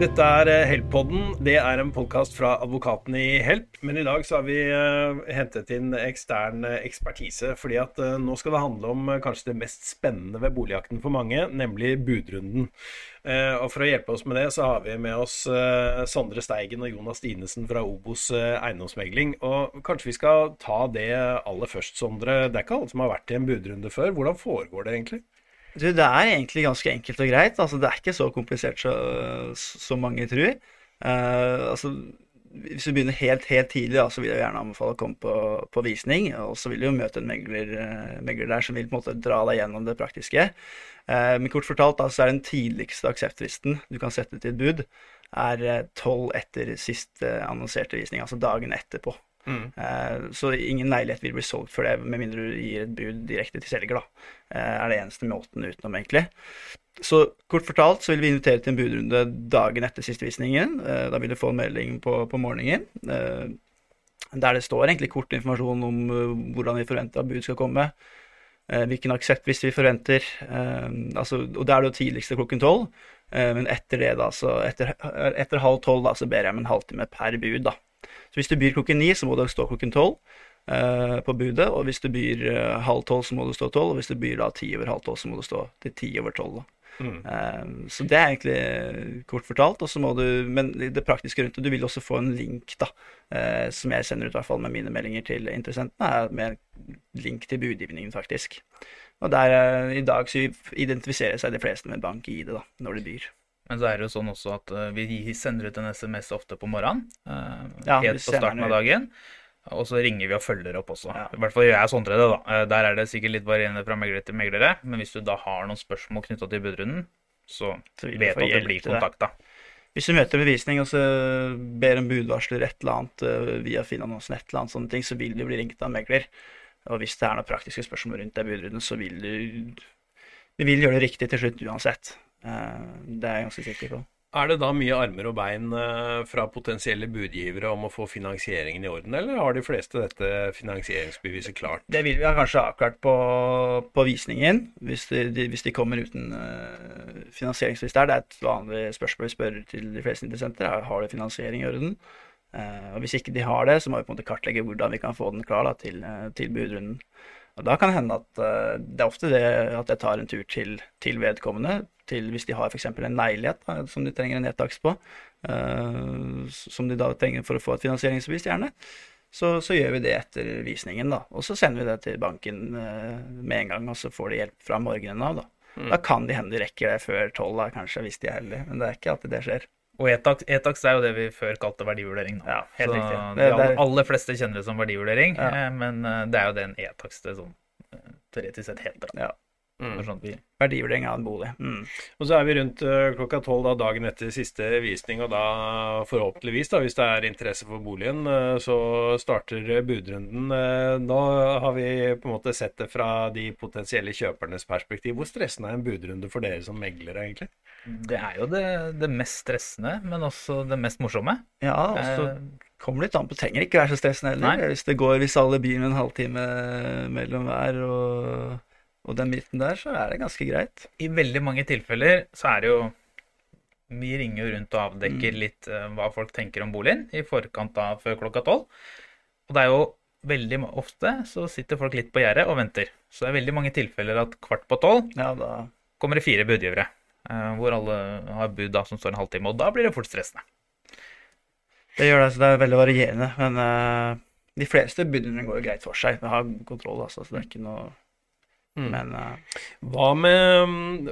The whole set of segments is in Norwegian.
Dette er eh, Help-podden. Det er en podkast fra advokaten i Help. Men i dag så har vi uh, hentet inn ekstern uh, ekspertise. fordi at nå skal det handle om kanskje det mest spennende ved boligjakten for mange, nemlig budrunden. og for å hjelpe oss med det, så har vi med oss Sondre Steigen og Jonas Dinesen fra Obos eiendomsmegling. Og kanskje vi skal ta det aller først, Sondre. Det er ikke alle som har vært i en budrunde før. Hvordan foregår det egentlig? Du, det er egentlig ganske enkelt og greit. Altså, det er ikke så komplisert som mange tror. Uh, altså, hvis du begynner helt helt tidlig, da, så vil jeg gjerne anbefale å komme på, på visning. Og så vil du jo møte en megler, uh, megler, der som vil på en måte dra deg gjennom det praktiske. Uh, men kort fortalt da, så er den tidligste akseptfristen du kan sette til et bud, er tolv etter siste annonserte visning, altså dagen etterpå. Mm. Uh, så ingen leilighet vil bli solgt før det, med mindre du gir et bud direkte til selger. da, uh, er det eneste måten utenom, egentlig. Så kort fortalt så vil vi invitere til en budrunde dagen etter siste visningen. Uh, da vil du få en melding på, på morgenen der det står egentlig kort informasjon om hvordan vi forventer at bud skal komme. hvilken aksept hvis vi forventer. Altså, og det er det jo tidligste klokken tolv. men etter det, da, så etter, etter halv tolv, da, så ber jeg om en halvtime per bud, da. Så hvis du byr klokken ni, så må du stå klokken tolv eh, på budet. Og hvis du byr eh, halv tolv, så må du stå tolv. Og hvis du byr da ti over halv tolv, så må du stå til ti over tolv. Mm. Eh, så det er egentlig kort fortalt. Og så må du, men det praktiske rundt det, du vil også få en link, da, som jeg sender ut i hvert fall med mine meldinger til interessentene, er med link til budgivningen, faktisk. Og der i dag så identifiserer seg de fleste med bank-ID da, når de byr. Men så er det jo sånn også at uh, vi sender ut en SMS ofte på morgenen. Uh, ja, helt på starten av dagen. Og så ringer vi og følger opp også. Ja. I hvert fall gjør jeg Sondre det, da. Uh, der er det sikkert litt varierende fra megler til meglere. Men hvis du da har noen spørsmål knytta til budrunden, så, så vet du at det blir kontakta. Hvis du møter bevisning og så ber en budvarsler et eller annet via Finn-annonsen, et eller annet sånne ting, så vil du bli ringt av megler. Og hvis det er noen praktiske spørsmål rundt det budrunden, så vil du Vi vil gjøre det riktig til slutt uansett. Eh, det er jeg ganske sikker på. Er det da mye armer og bein eh, fra potensielle budgivere om å få finansieringen i orden, eller har de fleste dette finansieringsbeviset klart? Det vil vi ha kanskje avklart på, på visningen, hvis de, de, hvis de, kommer uten uh, finansieringsbevis der. Det er et vanlig spørsmål vi spør til de fleste interessenter. Har de finansiering i orden? Og Hvis ikke de har det, så må vi på en måte kartlegge hvordan vi kan få den klar da, til, til budrunden. Og Da kan det hende at uh, det er ofte det at jeg tar en tur til, til vedkommende til hvis de har f.eks. en leilighet da, som de trenger en nedtakst på, uh, som de da trenger for å få et finansieringsbevis, gjerne. Så, så, gjør vi det etter visningen, da. Og så sender vi det til banken uh, med en gang, og så får de hjelp fra morgenen av, da. Mm. Da kan de hende de rekker det før tolv, kanskje, hvis de er heldige. Men det er ikke alltid det skjer. Og Etax er jo det vi før kalte verdivurdering. Da. Ja, helt så riktig. Det, de aller, aller, fleste kjenner det som verdivurdering, ja. Eh, men det er jo det en Etax det sånn teoretisk sett heter. Ja. Mm. Sånn Verdivurdering av en bolig. Mm. Og så er vi rundt uh, klokka tolv dagen etter siste visning, og da forhåpentligvis, da, hvis det er interesse for boligen, uh, så starter budrunden. Uh, nå har vi på en måte sett det fra de potensielle kjøpernes perspektiv. Hvor stressende er en budrunde for dere som meglere, egentlig? Det er jo det, det, mest stressende, men også det mest morsomme. Ja, også kommer litt an på. Trenger ikke være så stressende heller. Hvis det går, hvis alle biler med en halvtime mellom hver og og den biten der, så er det ganske greit. I veldig mange tilfeller så er det jo Vi ringer jo rundt og avdekker mm. litt uh, hva folk tenker om boligen i forkant av før klokka tolv. Og det er jo veldig ofte så sitter folk litt på gjerdet og venter. Så det er veldig mange tilfeller at kvart på tolv ja, da... kommer det fire budgivere. Uh, hvor alle har bud da som står en halvtime. Og da blir det fort stressende. Det gjør det, så det er veldig varierende. Men uh, de fleste budene går jo greit for seg. Vi har kontroll, altså, så det er ikke noe Mm. Men uh, Hva med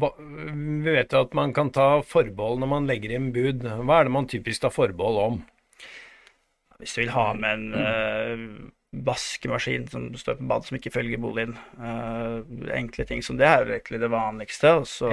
hva, Vi vet jo at man kan ta forbehold når man legger inn bud. Hva er det man typisk tar forbehold om? Hvis du vil ha med en uh, vaskemaskin som står på bad som ikke følger boligen. Uh, enkle ting som det er jo egentlig det vanligste. Og så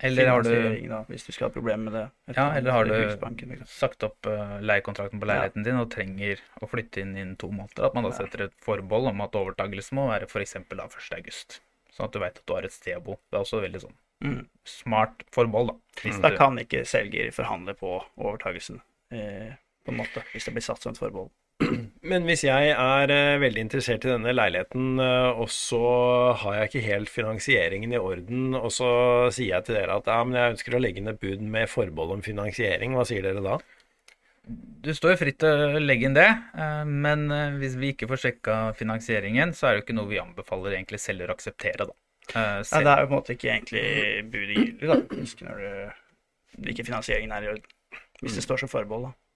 eller har du da, Hvis du skal ha problemer med det. Ja, eller har du sagt opp uh, leiekontrakten på leiligheten ja. din og trenger å flytte inn innen to måneder. At man da setter et forbehold om at overtakelse må være f.eks. da 1.8. Sånn at du veit at du har et sted å bo. Det er også veldig sånn mm. smart forbehold, da. Da kan ikke selger forhandle på overtagelsen, eh, på en måte, hvis det blir satt som et forbehold. Men hvis jeg er uh, veldig interessert i denne leiligheten, uh, og så har jeg ikke helt finansieringen i orden, og så sier jeg til dere at ja, men jeg ønsker å legge inn et bud med forbehold om finansiering, hva sier dere da? Du står jo fritt til å legge inn det, uh, men hvis vi ikke får sjekka finansieringen, så er det jo ikke noe vi anbefaler egentlig selger å akseptere, da. Uh, Nei, det er jo på en måte ikke egentlig budet gyldig, da. Når du ikke finansieringen er i orden. Hvis det står som forbehold, da.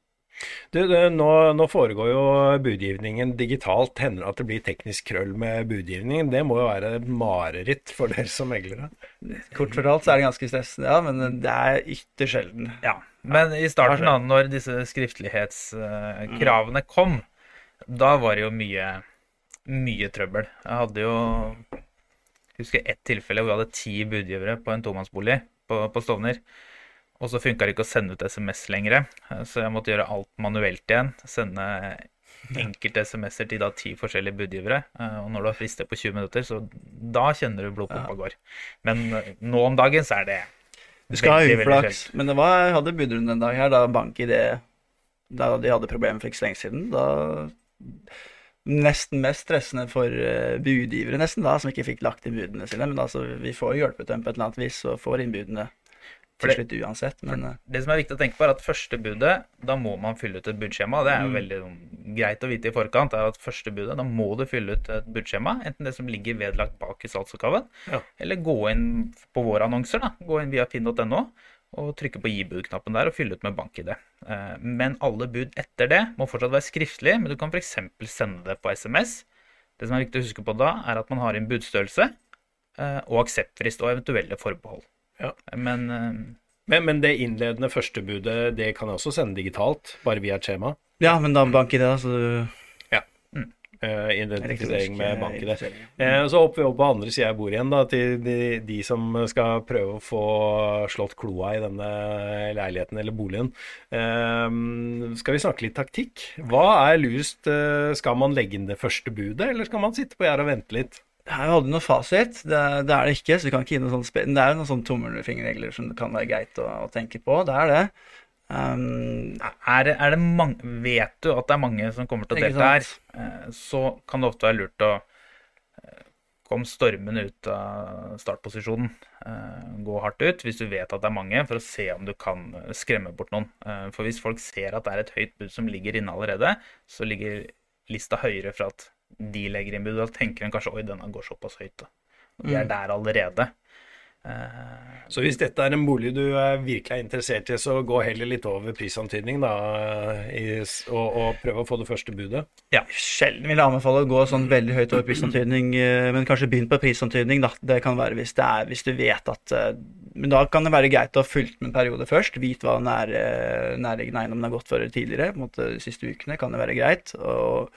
Du, du nå, nå, foregår jo budgivningen digitalt. Hender det at det blir teknisk krøll med budgivningen? Det må jo være et mareritt for dere som meglere? Kort fortalt så er det ganske stressende, ja. Men det er ytterst sjelden. Ja. Men i starten, da, når disse skriftlighetskravene kom, da var det jo mye, mye trøbbel. Jeg hadde jo jeg husker ett tilfelle hvor vi hadde ti budgivere på en tomannsbolig på, på Stovner. Og så funka det ikke å sende ut SMS lenger, så jeg måtte gjøre alt manuelt igjen. Sende enkelte SMS-er til da ti forskjellige budgivere. Eh, og når du har frister på 20 minutter, så da kjenner du blodpumpa går. Men eh, nå om dagen så er det Du skal veldig, ha uflaks. Men det var, jeg hadde budrunde en dag her da BankID Da de hadde problemer for ikke så lenge siden. Da nesten mest stressende for budgivere, nesten, da, som ikke fikk lagt inn budene sine. Men altså, vi får hjulpet dem på et eller annet vis og får inn budene til slutt uansett. Men, uh, det som er viktig å tenke på, er at første budet, da må man fylle ut et budskjema. Det er jo mm. veldig um, greit å vite i forkant. er at første budet, Da må du fylle ut et budskjema, enten det som ligger vedlagt bak i salgsoppgaven, ja. eller gå inn på våre annonser. da, Gå inn via finn.no og trykke på gi bud-knappen der og fylle ut med bank-ID. Eh, men alle bud etter det må fortsatt være skriftlige, men du kan f.eks. sende det på SMS. Det som er viktig å huske på da, er at man har inn budstørrelse eh, og akseptfrist og eventuelle forbehold. Ja. Men, eh, men, men, det innledende førstebudet, det kan jeg også sende digitalt, bare via et skjema? Ja, men da bank-ID, da, så du Uh, identifisering med banken. Uh, så hopper vi opp på andre sida jeg bor igjen, da, til de, de, som skal prøve å få slått kloa i denne leiligheten eller boligen. Uh, skal vi snakke litt taktikk? Hva er lurest? skal man legge inn det første budet, eller skal man sitte på gjerdet og vente litt? Jeg hadde aldri noe fasit. Det, det, er det ikke. så vi kan ikke gi noe sånt Det er jo noen sånne tommelfingerregler som det kan være greit å, å tenke på. Det er det. Um, er, er, det mange, vet du at det er mange som kommer til å delta her, eh, så kan det ofte være lurt å eh, komme stormende ut av startposisjonen. Eh, gå hardt ut hvis du vet at det er mange, for å se om du kan skremme bort noen. For hvis folk ser at det er et høyt bud som ligger inne allerede, så ligger lista høyere for at de legger inn bud. Da tenker en kanskje oi, denne går såpass høyt. Da. de er mm. der allerede. Eh, så hvis dette er en bolig du er virkelig er interessert i, så gå heller litt over prisantydning, da, i, og, og prøv å få det første budet? Ja, sjelden vil jeg anbefale å gå sånn veldig høyt over prisantydning, eh, men kanskje begynn på prisantydning, da. Det kan være hvis, det er, hvis du vet at eh, Men da kan det være greit å ha fulgt med en periode først. Vite hva nær, nærliggende eiendommen har gått for tidligere. på en måte De siste ukene kan det være greit. og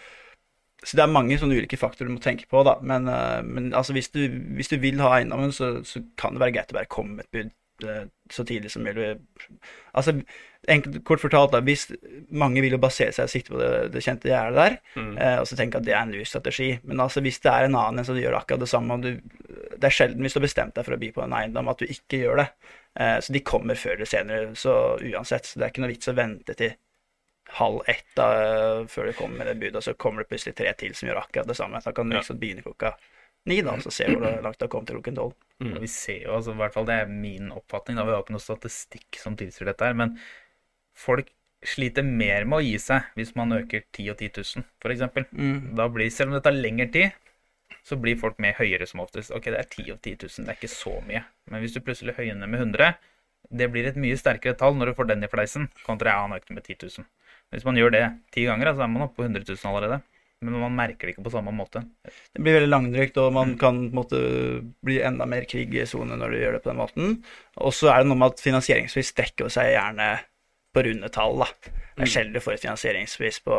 så det er mange sånne ulike faktorer du må tenke på, da. Men, uh, men altså, hvis, du, hvis, du, vil ha eiendommen, så, så, kan det være greit å bare komme med et bud uh, så tidlig som mulig. Altså, enkelt, kort fortalt, da, hvis mange vil jo basere seg og sitte på det, det kjente gjerdet der, mm. uh, og så tenke at det er en lur strategi. Men altså, hvis det er en annen en som gjør akkurat det samme, og du, det er sjelden hvis du har bestemt deg for å by på en eiendom, at du ikke gjør det. så de kommer før eller senere, så uansett. Så det er ikke noe vits å vente til halv ett da, før du kommer med det budet, og så kommer det plutselig tre til som gjør akkurat det samme. Da kan du liksom begynne klokka ni, da, så ser du hvor langt det har kommet til klokken tolv. Mm. Vi ser jo, altså, i hvert fall det er min oppfatning, da, vi har ikke noe statistikk som tilsier dette her, men folk sliter mer med å gi seg hvis man øker 10 og 10 000, f.eks. Mm. Da blir, selv om det tar lengre tid, så blir folk med høyere som oftest. Ok, det er 10 og 10 000, det er ikke så mye. Men hvis du plutselig høyner med 100, det blir et mye sterkere tall når du får den i fleisen, kontra jeg har økt med 10 000. Hvis man gjør det ti ganger, så er man oppe på 100 000 allerede. Men man merker det ikke på samme måte. Det blir veldig langdrygt, og man kan måtte, bli enda mer krig i sone når du gjør det på den måten. Og så er det noe med at finansieringsvis dekker seg gjerne på runde tall. Da. Det er mm. sjelden du får et finansieringspris på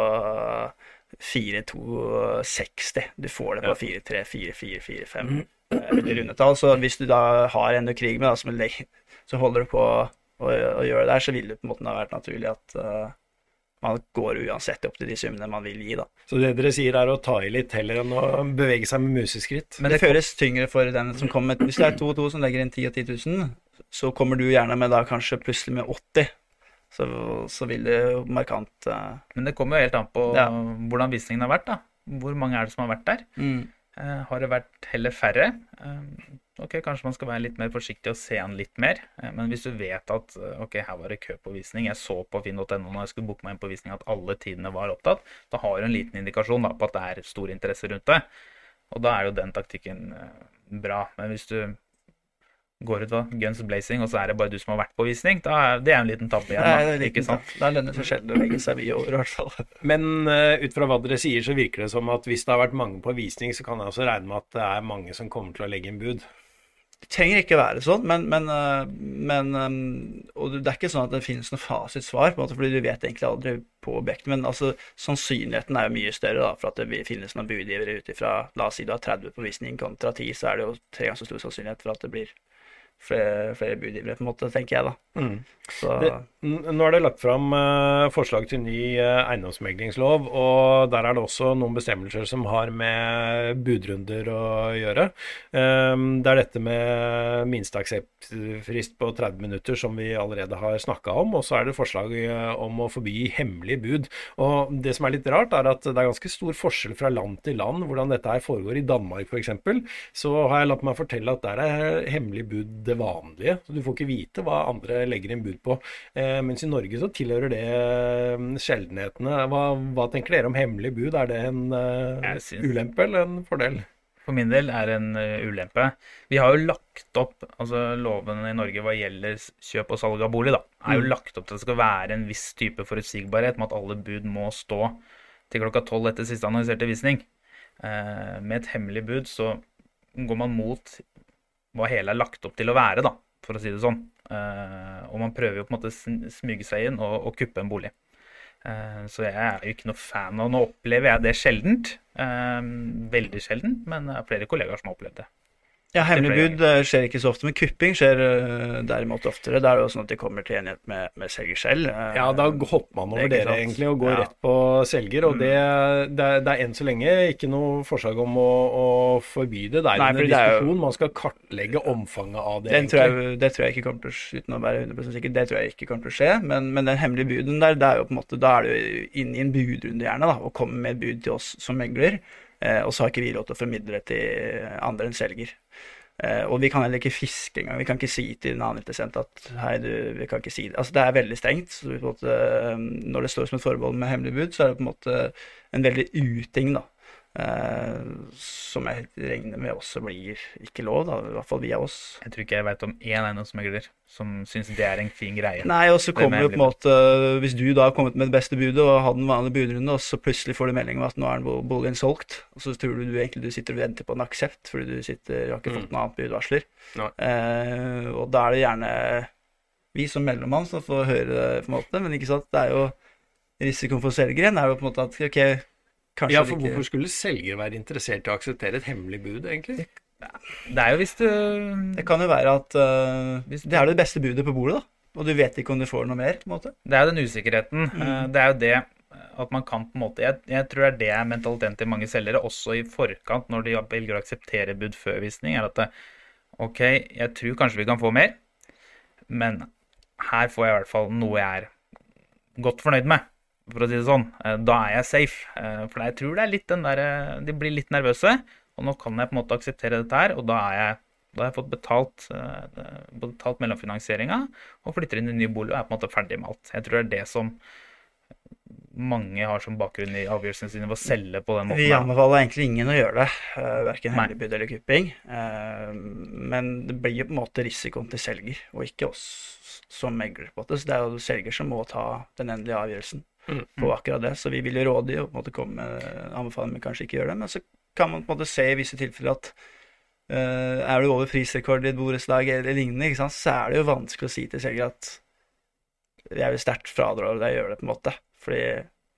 4260. Du får det på 434445 veldig runde tall. Så hvis du da har en du kriger med, da, så holder du på å, å, å, gjøre det der, så vil det på en måte ha vært naturlig at uh, man går uansett opp til de summene man vil gi, da. Så det dere sier er å ta i litt heller enn å bevege seg med museskritt? Men det føles tyngre for den som kommer Hvis det er to og to som legger inn 10 og 10 000, så kommer du gjerne med da kanskje plutselig med 80. så, så vil det jo markant uh... Men det kommer jo helt an på ja. hvordan visningen har vært, da. Hvor mange er det som har vært der? Mm. Uh, har det vært heller færre? Uh, ok, kanskje man skal være litt mer forsiktig og se an litt mer. men hvis du vet at ok, her var det kø på visning, jeg så på finn.no når jeg skulle booke meg inn på visning at alle tidene var opptatt, da har du en liten indikasjon da, på at det er stor interesse rundt det. Og da er jo den taktikken bra. Men hvis du går ut av guns blazing, og så er det bare du som har vært på visning, da er det er en liten tabbe igjen. Da, Nei, det ikke sant? Da lønner det seg sjelden å legge seg mye over, i hvert fall. Men uh, ut fra hva dere sier, så virker det som at hvis det har vært mange på visning, så kan jeg også regne med at det er mange som kommer til å legge inn bud. Det trenger ikke være sånn, men, men, eh, men, eh, Og det er ikke sånn at det finnes noe fasitsvar, på en måte, fordi du vet egentlig aldri på objektet. Men altså, sannsynligheten er jo mye større da, for at det finnes noen budgivere ut ifra La oss si du har 30 på visning kontra 10, så er det jo tre ganger så stor sannsynlighet for at det blir flere, flere budgivere, på en måte, tenker jeg da. Mm. Det, nå er det lagt fram uh, forslag til ny uh, eiendomsmeglingslov, og der er det også noen bestemmelser som har med budrunder å gjøre. Um, det er dette med minsteakseptfrist på 30 minutter som vi allerede har snakka om, og så er det forslag uh, om å forby hemmelige bud. Og Det som er litt rart, er at det er ganske stor forskjell fra land til land hvordan dette her foregår. I Danmark f.eks. så har jeg latt meg fortelle at der er hemmelig bud det vanlige. så Du får ikke vite hva andre legger inn bud på. Eh, mens i Norge så tilhører det eh, sjeldenhetene. Hva, hva, tenker dere om hemmelig bud? Er det en uh, ulempe eller en fordel? For min del er det en uh, ulempe. Vi har jo lagt opp altså Lovene i Norge hva gjelder kjøp og salg av bolig, da, er jo mm. lagt opp til at det skal være en viss type forutsigbarhet med at alle bud må stå til klokka tolv etter siste annonserte visning. Uh, med et hemmelig bud så går man mot hva hele er lagt opp til å være, da, for å si det sånn. Uh, og man prøver jo på en måte å smyge seg inn og, og kuppe en bolig. Uh, så jeg er jo ikke noe fan av Nå opplever jeg det sjeldent. Uh, veldig sjeldent, men jeg har flere kollegaer som har opplevd det. Ja, hemmelig bud skjer ikke så ofte, men kupping skjer uh, derimot oftere. Da er det jo sånn at de kommer til enighet med, med selger selv. Uh, ja, da hopper man over dere egentlig og går ja. rett på selger. Og mm. det, det, er, det, er enn så lenge ikke noe forslag om å, å forby det. Det er Nei, en diskusjon. Jo, man skal kartlegge omfanget av det. Tror jeg, det tror jeg ikke kommer til å uten å være 100% sikker, det tror jeg ikke kommer til å skje. Men, men den hemmelige buden der, det er jo på en måte, da er jo inne i en budrunde gjerne, da, og kommer med bud til oss som megler. Eh, og så har ikke vi lov til å formidle det til andre enn selger. Eh, og vi kan heller ikke fiske engang. Vi kan ikke si til en annen interessent at hei, du, vi kan ikke si det. Altså, det er veldig stengt. Så måte, eh, når det står som et forbehold med hemmelig bud, så er det på en måte en veldig uting, da. Eh, som jeg regner med også blir ikke lov, da, i hvert fall via oss. Jeg tror ikke jeg vet om én eiendomsmegler som syns det er en fin greie. Nei, og så kommer jo på en måte Hvis du da har kommet med det beste budet og har den vanlige budrunde, og så plutselig får du melding om at nå er boligen solgt, og så tror du, du egentlig du sitter og venter på en aksept fordi du sitter, har ikke fått mm. noe annet budvarsler. Eh, og da er det gjerne vi som mellommann som får høre det, på en måte, men ikke sant, det er jo risikoen for selgeren er jo på en måte at ok Kanskje ja, for hvorfor skulle selger være interessert i å akseptere et hemmelig bud, egentlig? Det er jo hvis du Det kan jo være at uh, det er det beste budet på bordet, da. Og du vet ikke om du får noe mer, på en måte. Det er jo den usikkerheten. Mm. Uh, det er jo det at man kan på en måte jeg, jeg, tror det er mentaliteten til mange selgere, også i forkant, når de velger å akseptere bud før visning, er at det, OK, jeg tror kanskje vi kan få mer, men her får jeg i hvert fall noe jeg er godt fornøyd med for å si det sånn. Eh, da er jeg safe. Eh, for jeg tror det er litt den der eh, De blir litt nervøse. Og nå kan jeg på en måte akseptere dette her, og da, er jeg, da har jeg fått betalt, betalt mellomfinansieringa og flytter inn i ny bolig og er på en måte ferdig med alt. Jeg tror det er det som mange har som bakgrunn i avgjørelsene sine ved å selge på den måten. Vi anbefaler egentlig ingen å gjøre det, verken hemmeligbud eller kupping. Men det blir jo på en måte risikoen til selger, og ikke oss som megler. på det. Så det er jo selger som må ta den endelige avgjørelsen. På akkurat det. Så vi vil jo råde i å komme med anbefaling, men kanskje ikke gjøre det. Men så kan man på en måte se i visse tilfeller at uh, er du over prisrekord i et borettslag eller lignende, ikke sant? så er det jo vanskelig å si til selger at jeg vil sterkt fraråde deg å gjøre det, på en måte. Fordi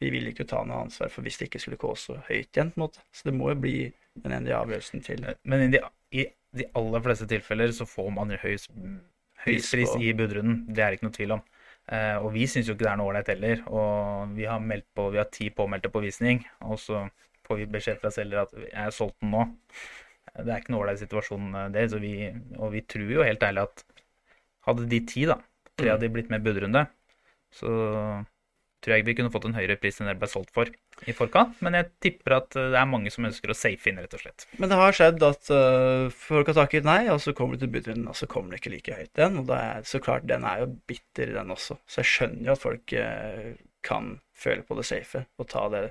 vi vil ikke ta noe ansvar for hvis det ikke skulle gå så høyt igjen. på en måte. Så det må jo bli den endelige avgjørelsen til Men i de, i de, aller fleste tilfeller så får man høyest, høyest pris i budrunden. Det er ikke noe tvil om. Eh, og vi syns jo ikke det er noe ålreit heller. Og vi har, meldt på, vi har ti påmeldte på visning, og så får vi beskjed fra selger at jeg er solgt den nå. Det er ikke noe ålreit situasjon, eh, det. Vi, og vi tror jo helt ærlig at hadde de ti, da, tre av de blitt med budrunde, så tror jeg vi kunne fått en høyere pris enn det ble solgt for i forkant. Men jeg tipper at det er mange som ønsker å safe inn, rett og slett. Men det har skjedd at uh, folk har takket nei, og så kommer det til budrunden, og så kommer det ikke like høyt igjen. Og er, så klart, den er jo bitter, den også. Så jeg skjønner jo at folk uh, kan føle på det safe og ta det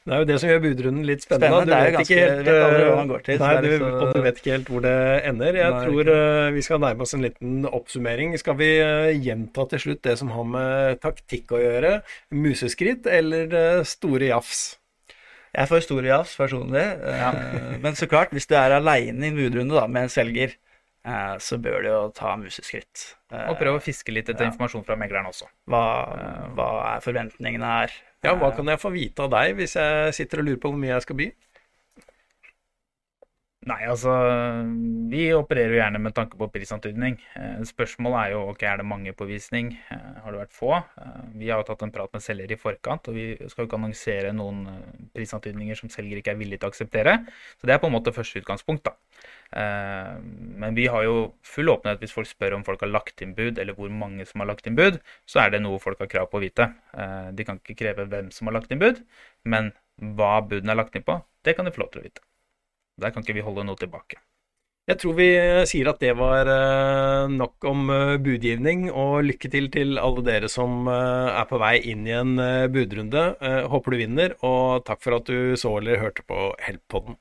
det er jo det som gjør budrunden litt spennende. spennende. Du vet, ganske, helt, vet aldri hva man går til. Nei, du, så... og du vet ikke helt hvor det ender. Jeg nei, tror uh, vi skal nærme oss en liten oppsummering. Skal vi uh, gjenta til slutt det som har med taktikk å gjøre? Museskritt eller uh, store jafs? Jeg får store jafs personlig. Ja. men så klart, hvis du er aleine i en budrunde med en selger, så bør du jo ta museskritt. Og prøve å fiske litt etter ja. informasjon fra megleren også. Hva, hva er forventningene her? Ja, hva kan jeg få vite av deg hvis jeg sitter og lurer på hvor mye jeg skal by? Nei, altså Vi opererer jo gjerne med tanke på prisantydning. Eh, spørsmålet er jo ok, er det mange på visning. Eh, har det vært få? Eh, vi har jo tatt en prat med selger i forkant, og vi skal jo ikke annonsere noen prisantydninger som selger ikke er villig til å akseptere. Så det er på en måte første utgangspunkt, da. Eh, men vi har jo full åpenhet hvis folk spør om folk har lagt inn bud, eller hvor mange som har lagt inn bud. Så er det noe folk har krav på å vite. Eh, de kan ikke kreve hvem som har lagt inn bud, men hva budene er lagt inn på, det kan de få lov til å vite. Der kan ikke vi holde noe tilbake. Jeg tror vi sier at det var eh, nok om budgivning, og lykke til til alle dere som er på vei inn i en budrunde. Håper du vinner, og takk for at du så eller hørte på Help-podden.